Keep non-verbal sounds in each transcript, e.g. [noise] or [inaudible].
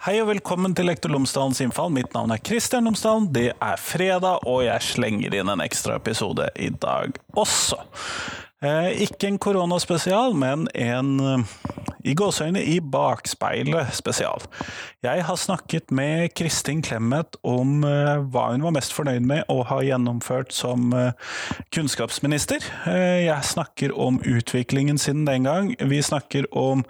Hei og velkommen til Lektor Lomsdalens innfall. Mitt navn er Kristian Lomsdalen. Det er fredag, og jeg slenger inn en ekstra episode i dag også. Eh, ikke en koronaspesial, men en eh, i gåseøyne i bakspeilet spesial. Jeg har snakket med Kristin Clemet om eh, hva hun var mest fornøyd med å ha gjennomført som eh, kunnskapsminister. Eh, jeg snakker om utviklingen siden den gang. Vi snakker om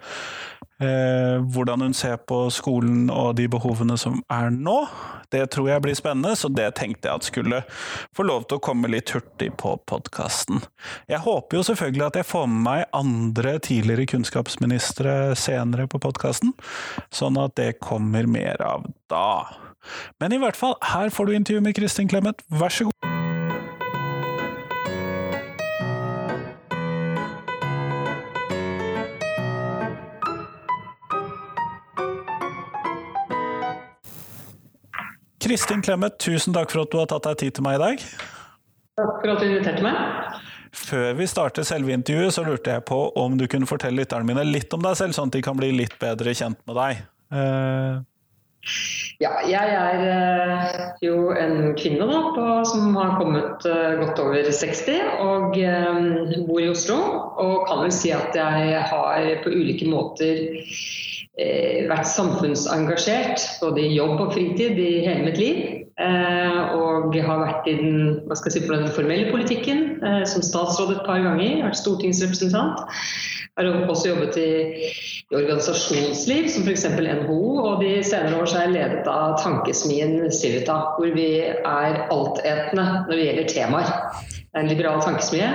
hvordan hun ser på skolen og de behovene som er nå. Det tror jeg blir spennende, så det tenkte jeg at skulle få lov til å komme litt hurtig på podkasten. Jeg håper jo selvfølgelig at jeg får med meg andre tidligere kunnskapsministre senere på podkasten, sånn at det kommer mer av da. Men i hvert fall, her får du intervju med Kristin Clemet, vær så god. Kristin Clemet, tusen takk for at du har tatt deg tid til meg i dag. Takk for at du inviterte meg. Før vi starter selve intervjuet, så lurte jeg på om du kunne fortelle lytterne mine litt om deg selv, sånn at de kan bli litt bedre kjent med deg. Ja, jeg er uh, jo en kvinne da, på, som har kommet uh, godt over 60 og bor i Oslo. Og kan vel si at jeg har på ulike måter Eh, vært samfunnsengasjert, både i jobb og fritid, i hele mitt liv. Eh, og har vært i den, si, den formelle politikken eh, som statsråd et par ganger. Vært stortingsrepresentant. Har også jobbet i, i organisasjonsliv, som f.eks. NHO. Og de senere år er jeg ledet av tankesmien Civita, hvor vi er altetende når det gjelder temaer. Det er en liberal tankesmie,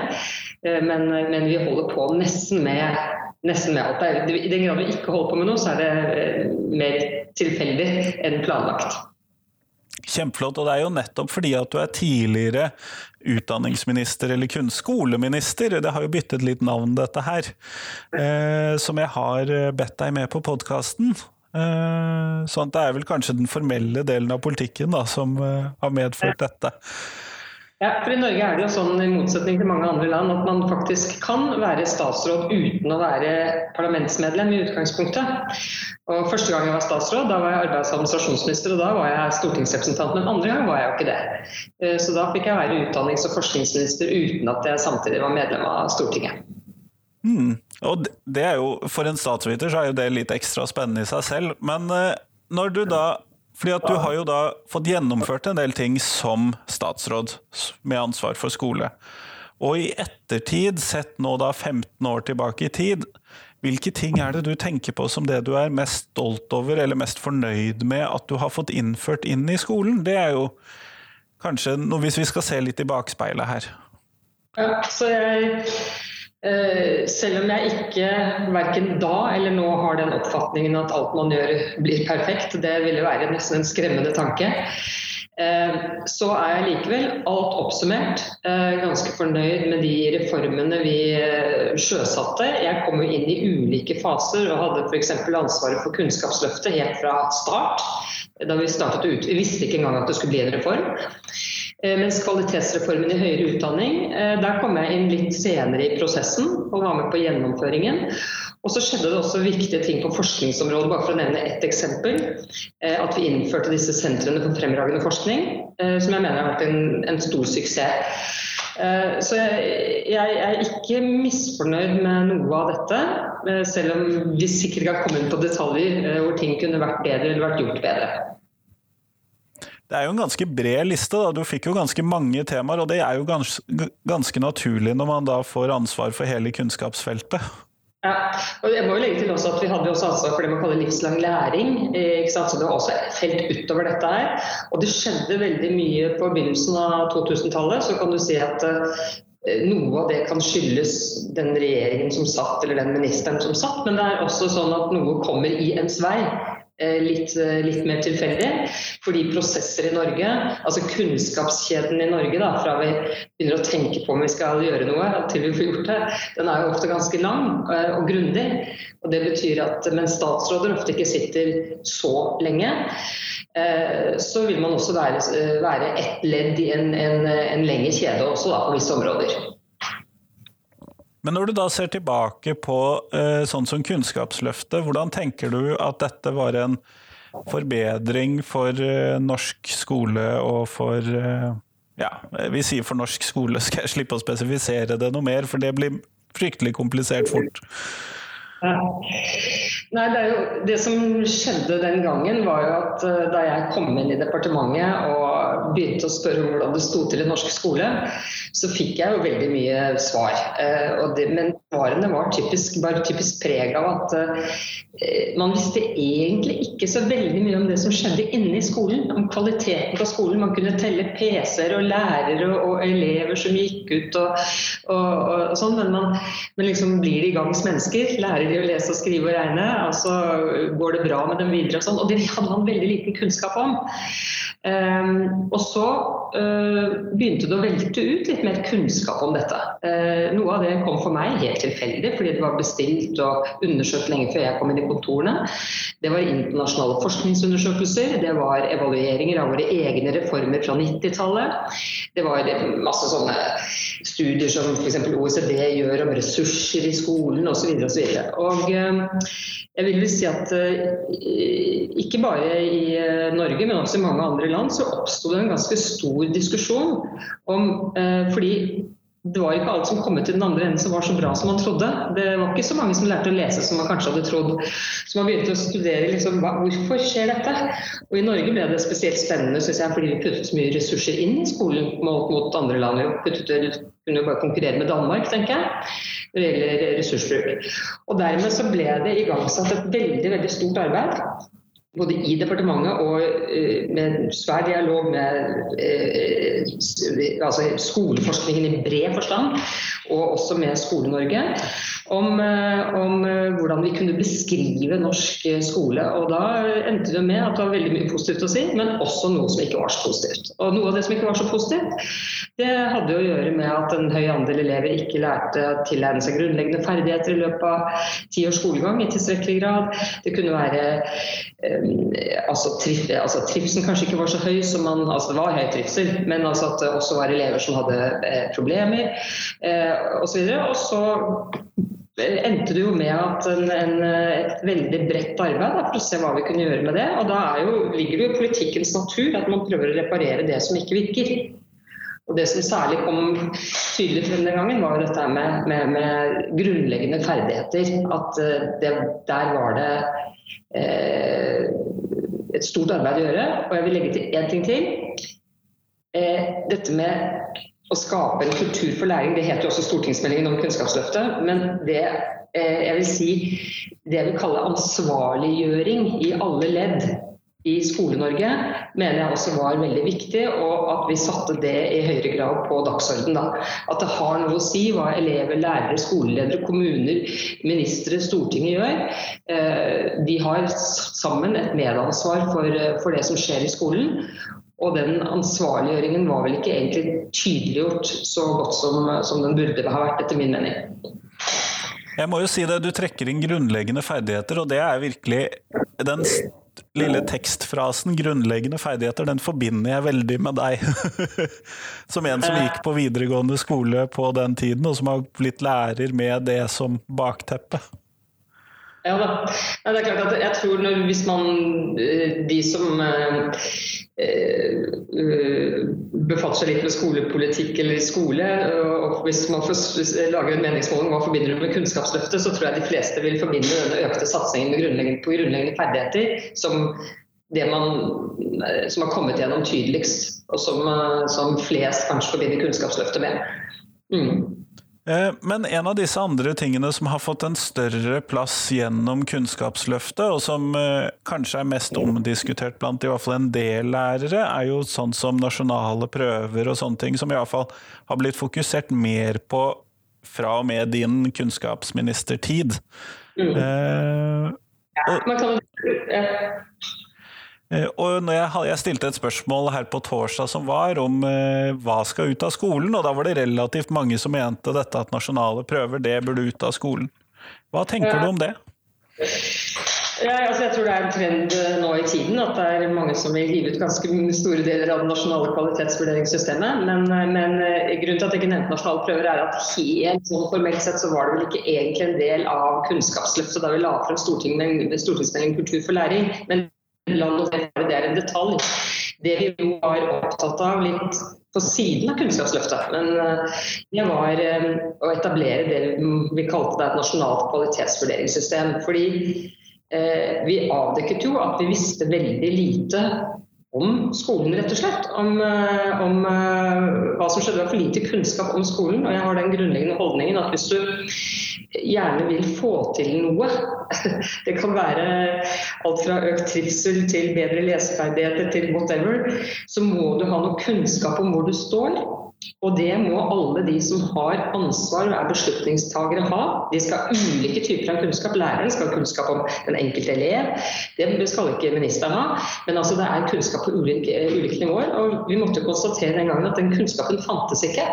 men, men vi holder på nesten med nesten med alt. I den grad vi ikke holder på med noe, så er det eh, mer tilfeldig enn planlagt. Kjempeflott. Og det er jo nettopp fordi at du er tidligere utdanningsminister eller kun skoleminister, det har jo byttet litt navn dette her, eh, som jeg har eh, bedt deg med på podkasten. Eh, sånn at det er vel kanskje den formelle delen av politikken da, som eh, har medført dette. Ja, for I Norge er det jo sånn, i motsetning til mange andre land, at man faktisk kan være statsråd uten å være parlamentsmedlem i utgangspunktet. Og Første gang jeg var statsråd, da var jeg arbeids- og administrasjonsminister, og da var jeg stortingsrepresentant. Men andre gang var jeg jo ikke det. Eh, så da fikk jeg være utdannings- og forskningsminister uten at jeg samtidig var medlem av Stortinget. Mm. Og det er jo, For en statsviter så er jo det litt ekstra spennende i seg selv. Men eh, når du da fordi at du har jo da fått gjennomført en del ting som statsråd med ansvar for skole. Og i ettertid, sett nå da 15 år tilbake i tid, hvilke ting er det du tenker på som det du er mest stolt over eller mest fornøyd med at du har fått innført inn i skolen? Det er jo kanskje noe hvis vi skal se litt i bakspeilet her. Ja, så jeg selv om jeg ikke verken da eller nå har den oppfatningen at alt man gjør blir perfekt, det ville være nesten en skremmende tanke, eh, så er jeg likevel alt oppsummert eh, ganske fornøyd med de reformene vi sjøsatte. Jeg kom jo inn i ulike faser og hadde f.eks. ansvaret for Kunnskapsløftet helt fra start. Da vi startet ut, Vi visste ikke engang at det skulle bli en reform. Eh, mens kvalitetsreformen i høyere utdanning, eh, der kom jeg inn litt senere i prosessen og var med på gjennomføringen. Og så skjedde det også viktige ting på forskningsområdet, bare for å nevne ett eksempel. Eh, at vi innførte disse sentrene for fremragende forskning, som jeg mener har vært en, en stor suksess. Så jeg, jeg, er ikke misfornøyd med noe av dette, selv om vi sikkert kan komme inn på detaljer hvor ting kunne vært bedre eller vært gjort bedre. Det er jo en ganske bred liste. da. Du fikk jo ganske mange temaer, og det er jo ganske, ganske naturlig når man da får ansvar for hele kunnskapsfeltet. Ja, og jeg må jo legge til også at Vi hadde også ansvar for det man kaller livslang læring. Ikke sant? Så Det var også et felt utover dette her. Og det skjedde veldig mye på begynnelsen av 2000-tallet. Så kan du si at eh, noe av det kan skyldes den regjeringen som satt, eller den ministeren som satt. Men det er også sånn at noe kommer i ens vei. Eh, litt, eh, litt, mer tilfeldig. Fordi prosesser i Norge, altså kunnskapskjeden i Norge, da, fra vi begynner å tenke på om vi skal gjøre noe til vi får gjort det, den er jo ofte ganske lang eh, og grundig. Og det betyr at mens statsråder ofte ikke sitter så lenge, så vil man også være, være ett ledd i en, en, en lengre kjede også da, på visse områder. Men når du da ser tilbake på eh, sånn som Kunnskapsløftet, hvordan tenker du at dette var en forbedring for uh, norsk skole og for uh, Ja, vi sier for norsk skole, [laughs] skal jeg slippe å spesifisere det noe mer, for det blir fryktelig komplisert fort. Nei, det, jo, det, som skjedde den gangen, var jo at da jeg kom inn i departementet og begynte å spørre hvordan det sto til i norsk skole, så fikk jeg jo veldig mye svar. Uh, det, men svarene var typisk, bare typisk preg av at uh, man visste egentlig ikke så veldig mye om det som skjedde inne i skolen. Om kvaliteten på skolen. Man kunne telle PC-er og lærere og, og, elever som gikk ut og, og, og sånn, men man men liksom blir de i gangs mennesker. Lærer de å lese og skrive og regne? altså går det bra med dem videre og sånn. Og det hadde man veldig liten kunnskap om. Um, og så uh, begynte det å velte ut litt mer kunnskap om dette. Uh, noe av det kom for meg helt tilfeldig, fordi det var bestilt og undersøkt lenge før jeg kom inn i kontorene. Det var internasjonale forskningsundersøkelser, det var evalueringer av våre egne reformer fra 90-tallet. Det var masse sånne studier som f.eks. OECD gjør om ressurser i skolen osv. Uh, jeg vil si at ikke bare i Norge, men også i mange andre land så oppsto det en ganske stor diskusjon om eh, fordi det var ikke alt som kom ut i den andre enden som var så bra som man trodde. Det var ikke så mange som lærte å lese som man kanskje hadde trodd. Så man begynte å studere liksom, hva, hvorfor skjer dette. Og I Norge ble det spesielt spennende synes jeg, fordi vi puttet så mye ressurser inn i skolen målt mot andre land. Vi puttet, kunne bare konkurrere med Danmark, tenker jeg, når det gjelder ressursbruk. Og Dermed så ble det igangsatt et veldig, veldig stort arbeid både i departementet og uh, med svær dialog med uh, altså skoleforskningen i bred forstand, og også med Skole-Norge, om, uh, om hvordan vi kunne beskrive norsk skole. Og Da endte det med at det var veldig mye positivt å si, men også noe som ikke var så positivt. Og Noe av det som ikke var så positivt, det hadde å gjøre med at en høy andel elever ikke lærte å tilegne seg grunnleggende ferdigheter i løpet av ti års skolegang i tilstrekkelig grad. Det kunne være altså, trif, altså, Trivselen kanskje ikke var så høy som man altså Det var høy trivsel, men altså at det også var elever som hadde eh, problemer eh, osv. Og, så endte det jo med at en, en, et veldig bredt arbeid da, for å se hva vi kunne gjøre med det. Og da jo, ligger det jo i politikkens natur at man prøver å reparere det som ikke virker. Og Det som særlig kom tydelig frem den gangen, var jo dette med, med, med grunnleggende ferdigheter. At eh, det, der var det eh, et stort arbeid å gjøre. Og jeg vil legge til én ting til. Eh, dette med å skape en kultur for læring, det heter jo også stortingsmeldingen om Kunnskapsløftet. Men det eh, jeg vil si det jeg vil kalle ansvarliggjøring i alle ledd i Skole-Norge mener jeg også var veldig viktig, og at vi satte det i høyere grad på dagsorden. At det har noe å si hva elever, lærere, skoleledere, kommuner, ministre, Stortinget gjør. Eh, de har sammen et medansvar for, for det som skjer i skolen. Og den ansvarliggjøringen var vel ikke egentlig tydeliggjort så godt som, som den burde ha vært, etter min mening. Jeg må jo si det, Du trekker inn grunnleggende ferdigheter, og det er virkelig den lille tekstfrasen 'grunnleggende ferdigheter', den forbinder jeg veldig med deg. [laughs] som en som gikk på videregående skole på den tiden, og som har blitt lærer med det som bakteppe. Ja da. Ja, det er klart at jeg tror når, hvis man eh, De som eh, eh, befatter seg litt med skolepolitikk eller skole, og hvis man får lager en meningsmåling hva forbinder du med Kunnskapsløftet, så tror jeg de fleste vil forbinde denne økte satsingen grunnleggende, på grunnleggende ferdigheter som det man, som har kommet gjennom tydeligst, og som, som flest kanskje forbinder Kunnskapsløftet med. Mm. Eh, men en av disse andre tingene som har fått en større plass gjennom Kunnskapsløftet, og som eh, kanskje er mest omdiskutert blant i hvert fall en del lærere, er jo sånn som nasjonale prøver og sånne ting, som i hvert fall har blitt fokusert mer på fra og med din kunnskapsministertid. Mm. Eh, og, Eh, og når jeg, jeg, stilte et spørsmål her på torsdag som var om eh, hva skal ut av skolen, og da var det relativt mange som mente dette at nasjonale prøver det burde ut av skolen. Hva tenker ja. du om det? Ja, altså jeg tror det er en trend eh, nå i tiden at det er mange som vil hive ut ganske store deler av det nasjonale kvalitetsvurderingssystemet. Men, eh, men grunnen til at jeg ikke nevnte nasjonale prøver, er at helt sånn formelt sett så var det vel ikke egentlig en del av Kunnskapsløftet da vi la frem stortingsmeldingen Kultur for læring. Men land og det er en detalj. Det vi jo var opptatt av litt på siden av Kunnskapsløftet, men det var å etablere det vi kalte et nasjonalt kvalitetsvurderingssystem. Fordi vi avdekket jo at vi visste veldig lite om skolen, rett og slett. Om, eh, om uh, hva som skjedde. Det var for lite kunnskap om skolen. Og jeg har den grunnleggende holdningen at hvis du gjerne vil få til noe, [laughs] det kan være alt fra økt trivsel til bedre leseferdigheter til whatever, så må du ha noe kunnskap om hvor du står. Og det må alle de som har ansvar og er beslutningstagere ha. De skal ha ulike typer av kunnskap. Læreren skal ha kunnskap om den enkelte elev. Det skal ikke ministeren ha. Men altså det er kunnskap på ulike, ulike nivåer. Og vi måtte konstatere den gangen at den kunnskapen fantes ikke.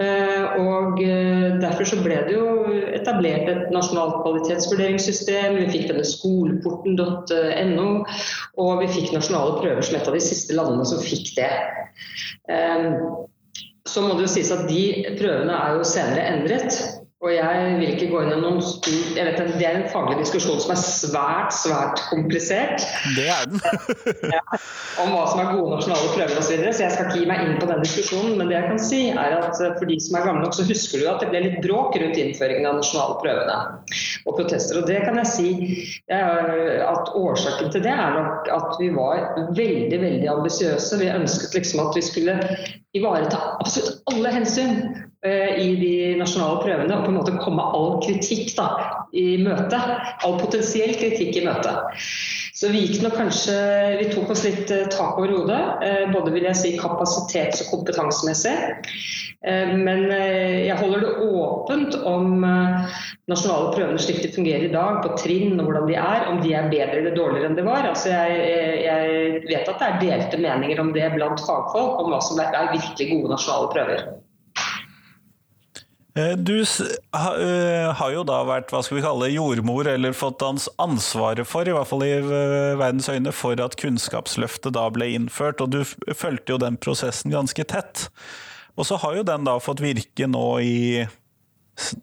Eh, og eh, Derfor så ble det jo etablert et nasjonalt kvalitetsvurderingssystem. Vi fikk denne skoleporten.no, og vi fikk nasjonale prøver som et av de siste landene som fikk det. Eh, så må det jo sies at de prøvene er jo senere endret. Og jeg vil ikke gå inn i noen stor jeg vet Det er en faglig diskusjon som er svært, svært komplisert. Det er den. [laughs] ja, om hva som er gode nasjonale prøver osv. Så, videre, så jeg skal ikke gi meg inn på den diskusjonen. Men det jeg kan si er at for de som er gamle nok, så husker du at det ble litt bråk rundt innføringen av nasjonale prøvene og protester. Og det kan jeg si at årsaken til det er nok at vi var veldig, veldig ambisiøse. Vi ønsket liksom at vi skulle ivareta absolutt alle hensyn Eh, i de nasjonale prøvene og på en måte komme all kritikk da, i møte. All potensiell kritikk i møte. Så vi gikk nok kanskje Vi tok oss litt eh, tak over hodet, eh, både vil jeg si kapasitets- og kompetansemessig. Men jeg holder det åpent om nasjonale prøvene slik de fungerer i dag, på trinn og hvordan de er, om de er bedre eller dårligere enn de var. Altså jeg, jeg vet at det er delte meninger om det blant fagfolk, om hva som er virkelig gode nasjonale prøver. Eh, du eh, har jo da vært hva skal vi kalle jordmor, eller fått ansvaret for, i hvert fall i eh, verdens øyne, for at Kunnskapsløftet da ble innført. Og du fulgte jo den prosessen ganske tett. Og så har jo den da fått virke nå i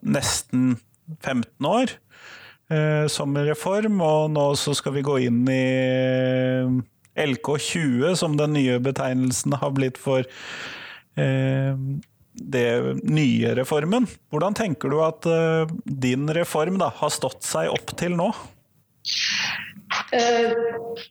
nesten 15 år som reform, og nå så skal vi gå inn i LK20, som den nye betegnelsen har blitt for eh, det nye reformen. Hvordan tenker du at eh, din reform da, har stått seg opp til nå? Eh,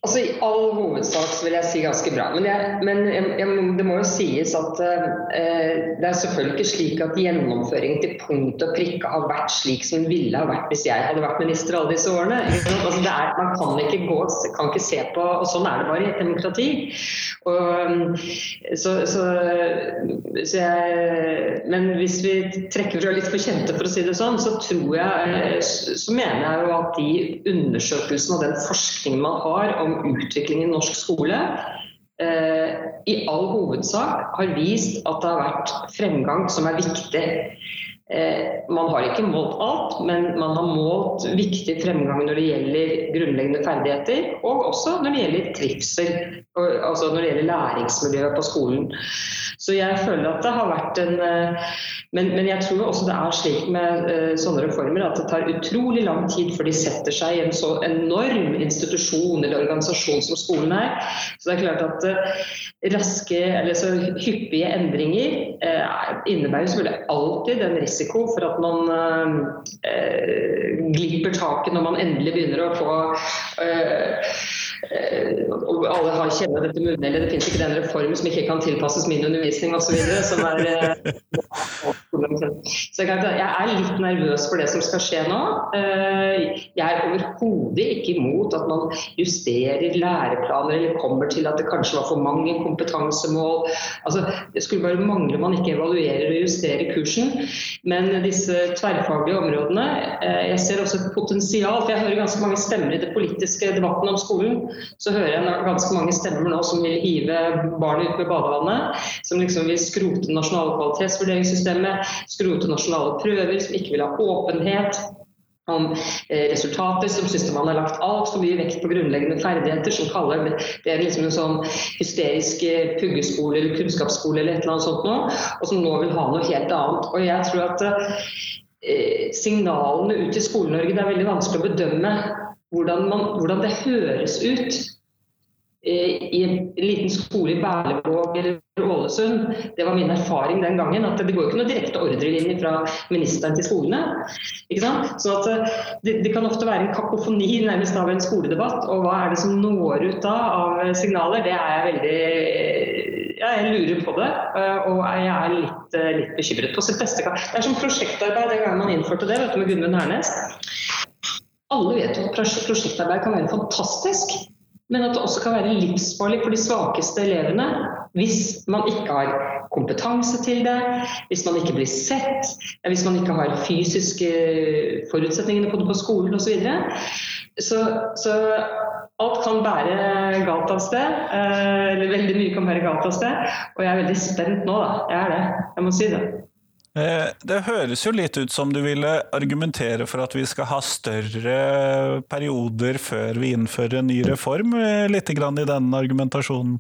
altså I all hovedsak så vil jeg si ganske bra. Men, jeg, men jeg, det må jo sies at eh, det er selvfølgelig ikke slik at gjennomføringen til punkt og prikke har vært slik som den ville ha vært hvis jeg hadde vært minister alle disse årene. Altså, er, man kan ikke, gå, kan ikke se på Og sånn er det bare i et demokrati. Og, så, så, så jeg, men hvis vi trekker fra litt for kjente, for å si det sånn, så tror jeg så mener jeg jo at de undersøkelsene og den forskning man har om utvikling i norsk skole, eh, i all hovedsak har vist at det har vært fremgang som er viktig. Eh, man har ikke målt alt, men man har målt viktig fremgang når det gjelder grunnleggende ferdigheter, og også når det gjelder trivsel, altså når det gjelder læringsmiljøet på skolen. Så jeg føler at det har vært en eh, men, men, jeg tror også det er slik med uh, sånne reformer at det tar utrolig lang tid før de setter seg i en så enorm institusjon eller organisasjon som skolen er. Så det er klart at uh, raske eller så hyppige endringer eh, innebærer selvfølgelig alltid en risiko for at man glipper taket når man endelig begynner å få og alle har kjenner dette munnhellet. Det finnes ikke den reform som ikke kan tilpasses min undervisning osv. Så, videre, så jeg er litt nervøs for det som skal skje nå. Eh, jeg er overhodet ikke imot at man justerer læreplaner eller kommer til at det kanskje var for mange kompetansemål. Altså, det skulle bare mangle man ikke evaluerer og justerer kursen. Men disse tverrfaglige områdene eh, Jeg ser også et potensial. for Jeg hører ganske mange stemmer i det politiske debatten om skolen. Så hører jeg ganske mange stemmer nå som vil hive barnet ut med badevannet. Som liksom vil skrote nasjonale kvalitetsvurderingssystemet skrote nasjonale prøver, som ikke vil ha åpenhet om eh, resultater, som syns man har lagt altfor mye vekt på grunnleggende ferdigheter, som kaller det, liksom en sånn hysterisk eh, puggeskole eller kunnskapsskole eller et eller annet sånt nå, og som nå vil ha noe helt annet. Og jeg tror at eh, signalene ut i Skole-Norge, det er veldig vanskelig å bedømme hvordan, man, hvordan det høres ut i en liten skole i Berlevåg eller Ålesund. Det var min erfaring den gangen. at Det går ikke noe direkte ordrelinje fra ministeren til skolene. Ikke sant? Så eh, det, det, kan ofte være en kakofoni nærmest av en skoledebatt. Og hva er det som når ut da av signaler? Det er jeg veldig ja, jeg lurer på det, eh, og jeg er litt, litt bekymret. på sitt beste. Det er som prosjektarbeid den gangen man innførte det vet du, med Gudmund Hernes. Alle vet jo at prosjektarbeid kan være fantastisk. Men at det også kan være livsfarlig for de svakeste elevene hvis man ikke har kompetanse til det, hvis man ikke blir sett, hvis man ikke har fysiske forutsetningene på det på skolen osv. Så, så, så alt kan bære galt av sted. Eh, eller veldig mye kan bære galt av sted. Og jeg er veldig spent nå, da. Jeg er det. Jeg må si det. Eh, det høres jo litt ut som du ville argumentere for at vi skal ha større perioder før vi innfører en ny reform, eh, litt i den argumentasjonen?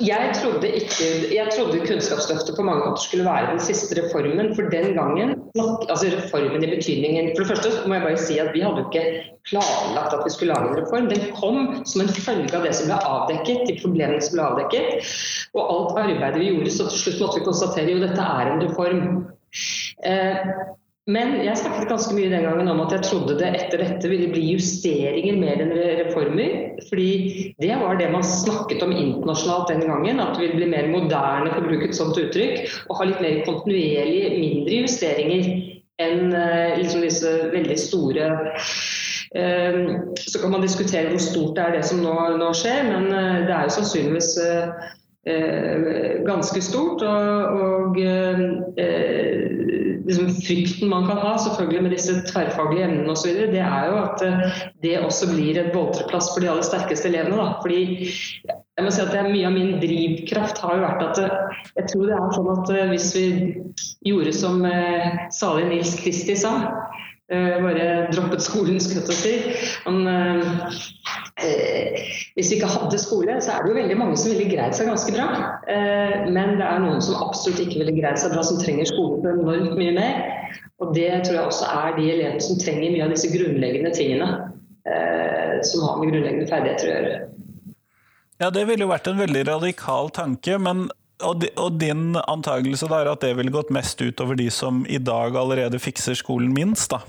Jeg trodde, ikke, jeg trodde Kunnskapsløftet på mange måter skulle være den siste reformen. For den gangen altså reformen i betydningen For det første må jeg bare si at vi hadde jo ikke planlagt at vi skulle lage en reform. Den kom som en følge av det som ble avdekket, de problemene som ble avdekket. Og alt arbeidet vi gjorde, så til slutt måtte vi konstatere jo dette er en reform. Eh, men jeg snakket ganske mye den gangen om at jeg trodde det etter dette ville bli justeringer mer enn reformer. Fordi det var det man snakket om internasjonalt den gangen. At det ville bli mer moderne, for å bruke et sånt uttrykk. Og ha litt mer kontinuerlig mindre justeringer enn uh, liksom disse veldig store uh, Så kan man diskutere hvor stort det er det som nå, nå skjer, men uh, det er jo sannsynligvis ganske stort. Og, og liksom, frykten man kan ha selvfølgelig med disse tverrfaglige emnene osv., det er jo at eh, det også blir et boltreplass for de aller sterkeste elevene. Da. Fordi jeg må si at er Mye av min drivkraft har jo vært at eh, jeg tror det er sånn at eh, hvis vi gjorde som salig Nils Kristi sa, bare droppet skolen, skulle jeg si. Han, eh, hvis vi ikke hadde skole, så er det jo veldig mange som ville greid seg ganske bra. Eh, men det er noen som absolutt ikke ville greid seg bra, som trenger skole for enormt mye mer. Og det tror jeg også er de elevene som trenger mye av disse grunnleggende tingene. Eh, som har med grunnleggende ferdigheter å gjøre. Ja, det ville jo vært en veldig radikal tanke, men og, din antakelse er at det ville gått mest utover de som i dag allerede fikser skolen minst, da?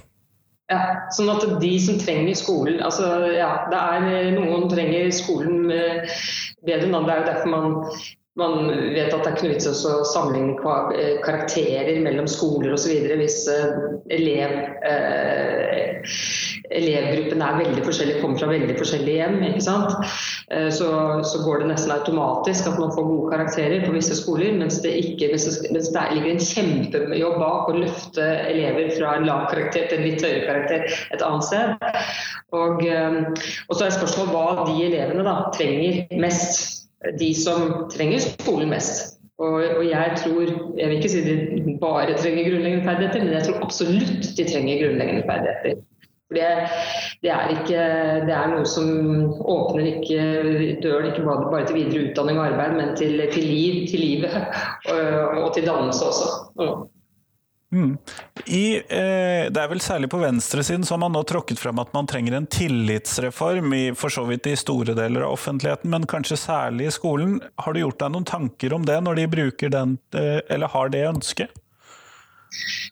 Ja, sånn at de som trenger skolen altså ja, det er Noen trenger skolen bedre enn andre. Det er jo derfor man man vet at det er ikke noe vits å sammenligne eh, karakterer mellom skoler osv. hvis eh, elev, eh, elevgruppen er veldig forskjellig, kommer fra veldig forskjellige hjem. ikke sant? Eh, så, så, går det nesten automatisk at man får gode karakterer på visse skoler, mens det, ikke, mens det, ligger en kjempejobb bak å løfte elever fra en lav karakter til en litt høyere karakter et annet sted. Og, og så er spørsmålet hva de elevene da trenger mest de som trenger skolen mest. Og, og, jeg tror Jeg vil ikke si de bare trenger grunnleggende ferdigheter, men jeg tror absolutt de trenger grunnleggende ferdigheter. For det, det, er ikke, det er noe som åpner ikke døren ikke bare, bare til videre utdanning og arbeid, men til, til liv, til livet og, og til dannelse også. Mm. I, eh, det er vel særlig på venstresiden som man nå tråkket frem at man trenger en tillitsreform, i, for så vidt i store deler av offentligheten, men kanskje særlig i skolen. Har du gjort deg noen tanker om det når de bruker den, eh, eller har det ønsket?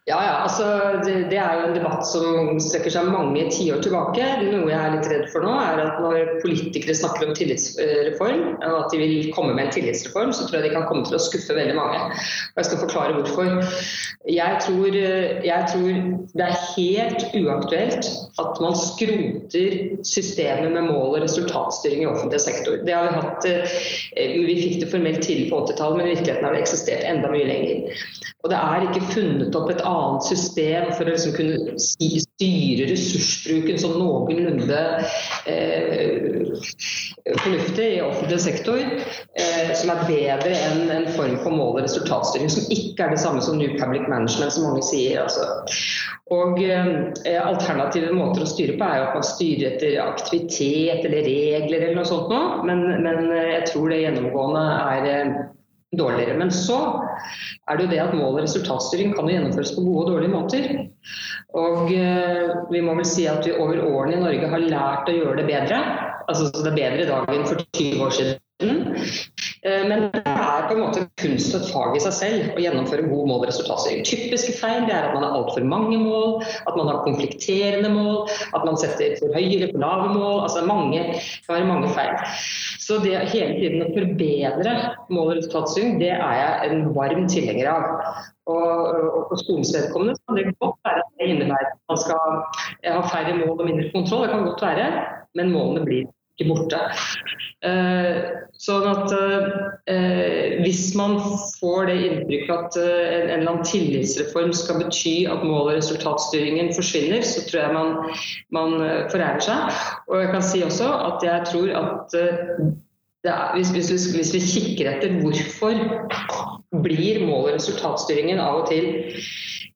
Ja, ja, altså det, det, er jo en debatt som strekker seg mange tiår tilbake. Noe jeg er litt redd for nå, er at når politikere snakker om tillitsreform, og at de vil komme med en tillitsreform, så tror jeg de kan komme til å skuffe veldig mange. Og Jeg skal forklare hvorfor. Jeg tror, jeg tror det er helt uaktuelt at man skroter systemet med mål- og resultatstyring i offentlig sektor. Det har Vi hatt, eh, vi fikk det formelt tidlig på 80-tallet, men i virkeligheten har det eksistert enda mye lenger. Og det er ikke funnet opp et annet system for å liksom kunne styre ressursbruken sånn noenlunde eh, fornuftig i offentlig sektor, eh, som er bedre enn en form for mål- og resultatstyring, som ikke er det samme som New Public Management, som mange sier. Altså. Og eh, Alternative måter å styre på er jo at man styrer etter aktivitet eller regler eller noe sånt noe, men, men jeg tror det gjennomgående er eh, dårligere. Men så er det jo det at mål- og resultatstyring kan gjennomføres på gode og dårlige måter. Og eh, vi må vel si at vi over årene i Norge har lært å gjøre det bedre. Altså, det er bedre i dag enn for 20 år siden. Eh, men det er på en måte kunst og fag i seg selv å gjennomføre god mål- og resultatstyring. Typiske feil er at man har altfor mange mål, at man har konflikterende mål, at man setter for høye eller for lave mål. altså mange, Det kan være mange feil. Så det hele tiden å forbedre mål- og resultatstyring, det er jeg en varm tilhenger av. Og, og for skolens vedkommende kan det godt være at det innebærer at man skal ha færre mål og mindre kontroll. Det kan godt være, men målene blir ikke borte. Eh, sånn at eh, Hvis man får det inntrykket at eh, en, eller annen tillitsreform skal bety at mål- og resultatstyringen forsvinner, så tror jeg man, man forærer seg. Og jeg kan si også at jeg tror at er, hvis, hvis, hvis, vi kikker etter hvorfor blir mål- og resultatstyringen av og til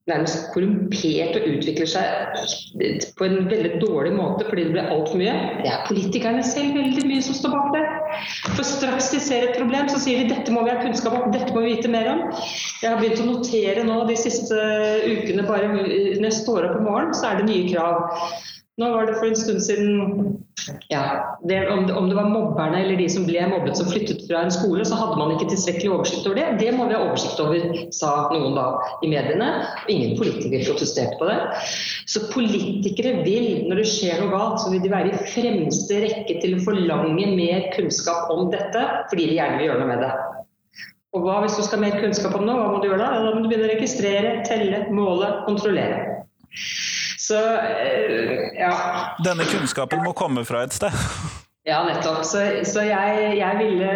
nærmest korrumpert og utvikler seg på en veldig dårlig måte fordi det blir altfor mye. Det er politikerne selv veldig mye som står bak det. For straks de ser et problem, så sier de dette må vi ha kunnskap om, dette må vi vite mer om. Jeg har begynt å notere nå de siste ukene, bare når jeg står opp om morgenen, så er det nye krav. Nå var det for en stund siden ja, det, om, om, det, var mobberne eller de som ble mobbet som flyttet fra en skole, så hadde man ikke tilstrekkelig oversikt over det. Det må vi ha oversikt over, sa noen da i mediene. Ingen politikere protesterte på det. Så politikere vil, når det skjer noe galt, så vil de være i fremste rekke til å forlange mer kunnskap om dette, fordi de gjerne vil gjøre noe med det. Og hva hvis du skal ha mer kunnskap om noe, hva må du gjøre da? Da må du begynne å registrere, telle, måle, kontrollere. Så eh, ja. Denne kunnskapen må komme fra et sted? [laughs] Ja, nettopp. Så, så jeg, jeg, ville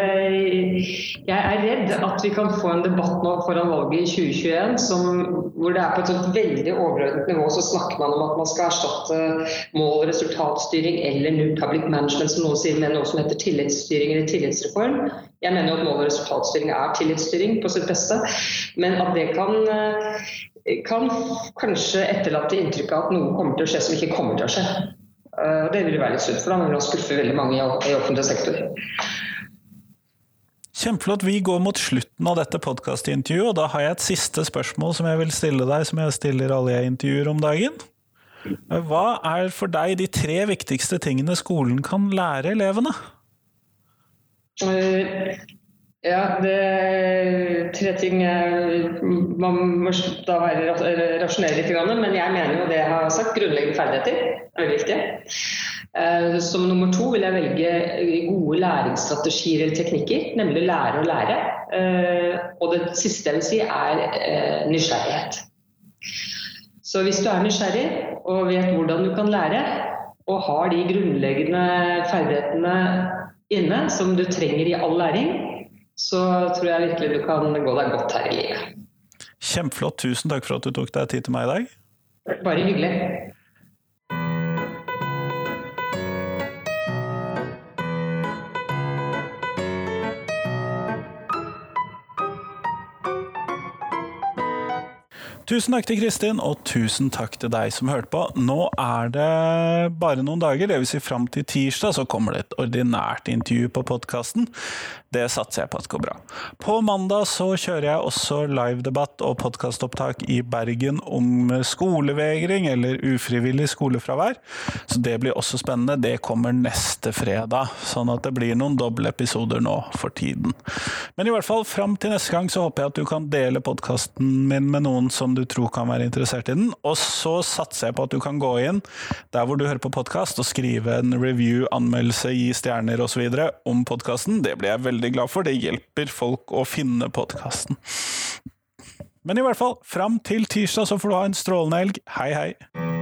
Jeg er redd at vi kan få en debatt nå foran valget i 2021 som, hvor det er på et sånt veldig overordnet nivå så snakker man om at man skal erstatte mål- og resultatstyring eller New Public Management, som noen sier, med noe som heter tillitsstyring eller tillitsreform. Jeg mener at mål- og resultatstyring er tillitsstyring på sitt beste, men at det kan kan kanskje etterlate inntrykket av at noe kommer til å skje som ikke kommer til å skje. Eh, det vil være litt sunt, for da vil man skuffe veldig mange i offentlig sektor. Kjempeflott. Vi går mot slutten av dette podkastintervjuet, og da har jeg et siste spørsmål som jeg vil stille deg, som jeg stiller alle jeg intervjuer om dagen. Hva er for deg de tre viktigste tingene skolen kan lære elevene? Ja, det er tre ting Man må da være rasjonell litt, men jeg mener jo det jeg har sagt. Grunnleggende ferdigheter er veldig viktig. Eh, som nummer to vil jeg velge gode læringsstrategier eller teknikker, nemlig lære å lære. Eh, og det siste jeg vil si er eh, nysgjerrighet. Så hvis du er nysgjerrig og vet hvordan du kan lære, og har de grunnleggende ferdighetene inne som du trenger i all læring, så tror jeg virkelig du kan gå deg godt her i livet. Kjempeflott. Tusen takk for at du tok deg tid til meg i dag. Bare hyggelig. Tusen takk til Kristin, og tusen takk til deg som hørte på. Nå er det bare noen dager, dvs. Si fram til tirsdag, så kommer det et ordinært intervju på podkasten. Det satser jeg på at går bra. På mandag så kjører jeg også livedebatt og podkastopptak i Bergen om skolevegring eller ufrivillig skolefravær. Så det blir også spennende. Det kommer neste fredag, sånn at det blir noen doble episoder nå for tiden. Men i hvert fall fram til neste gang så håper jeg at du kan dele podkasten min med noen som du tror kan være interessert i den. Og så satser jeg på at du kan gå inn der hvor du hører på podkast og skrive en review, anmeldelse, gi stjerner osv. om podkasten. Det blir jeg veldig glad for. Det hjelper folk å finne podkasten. Men i hvert fall, fram til tirsdag så får du ha en strålende helg. Hei, hei!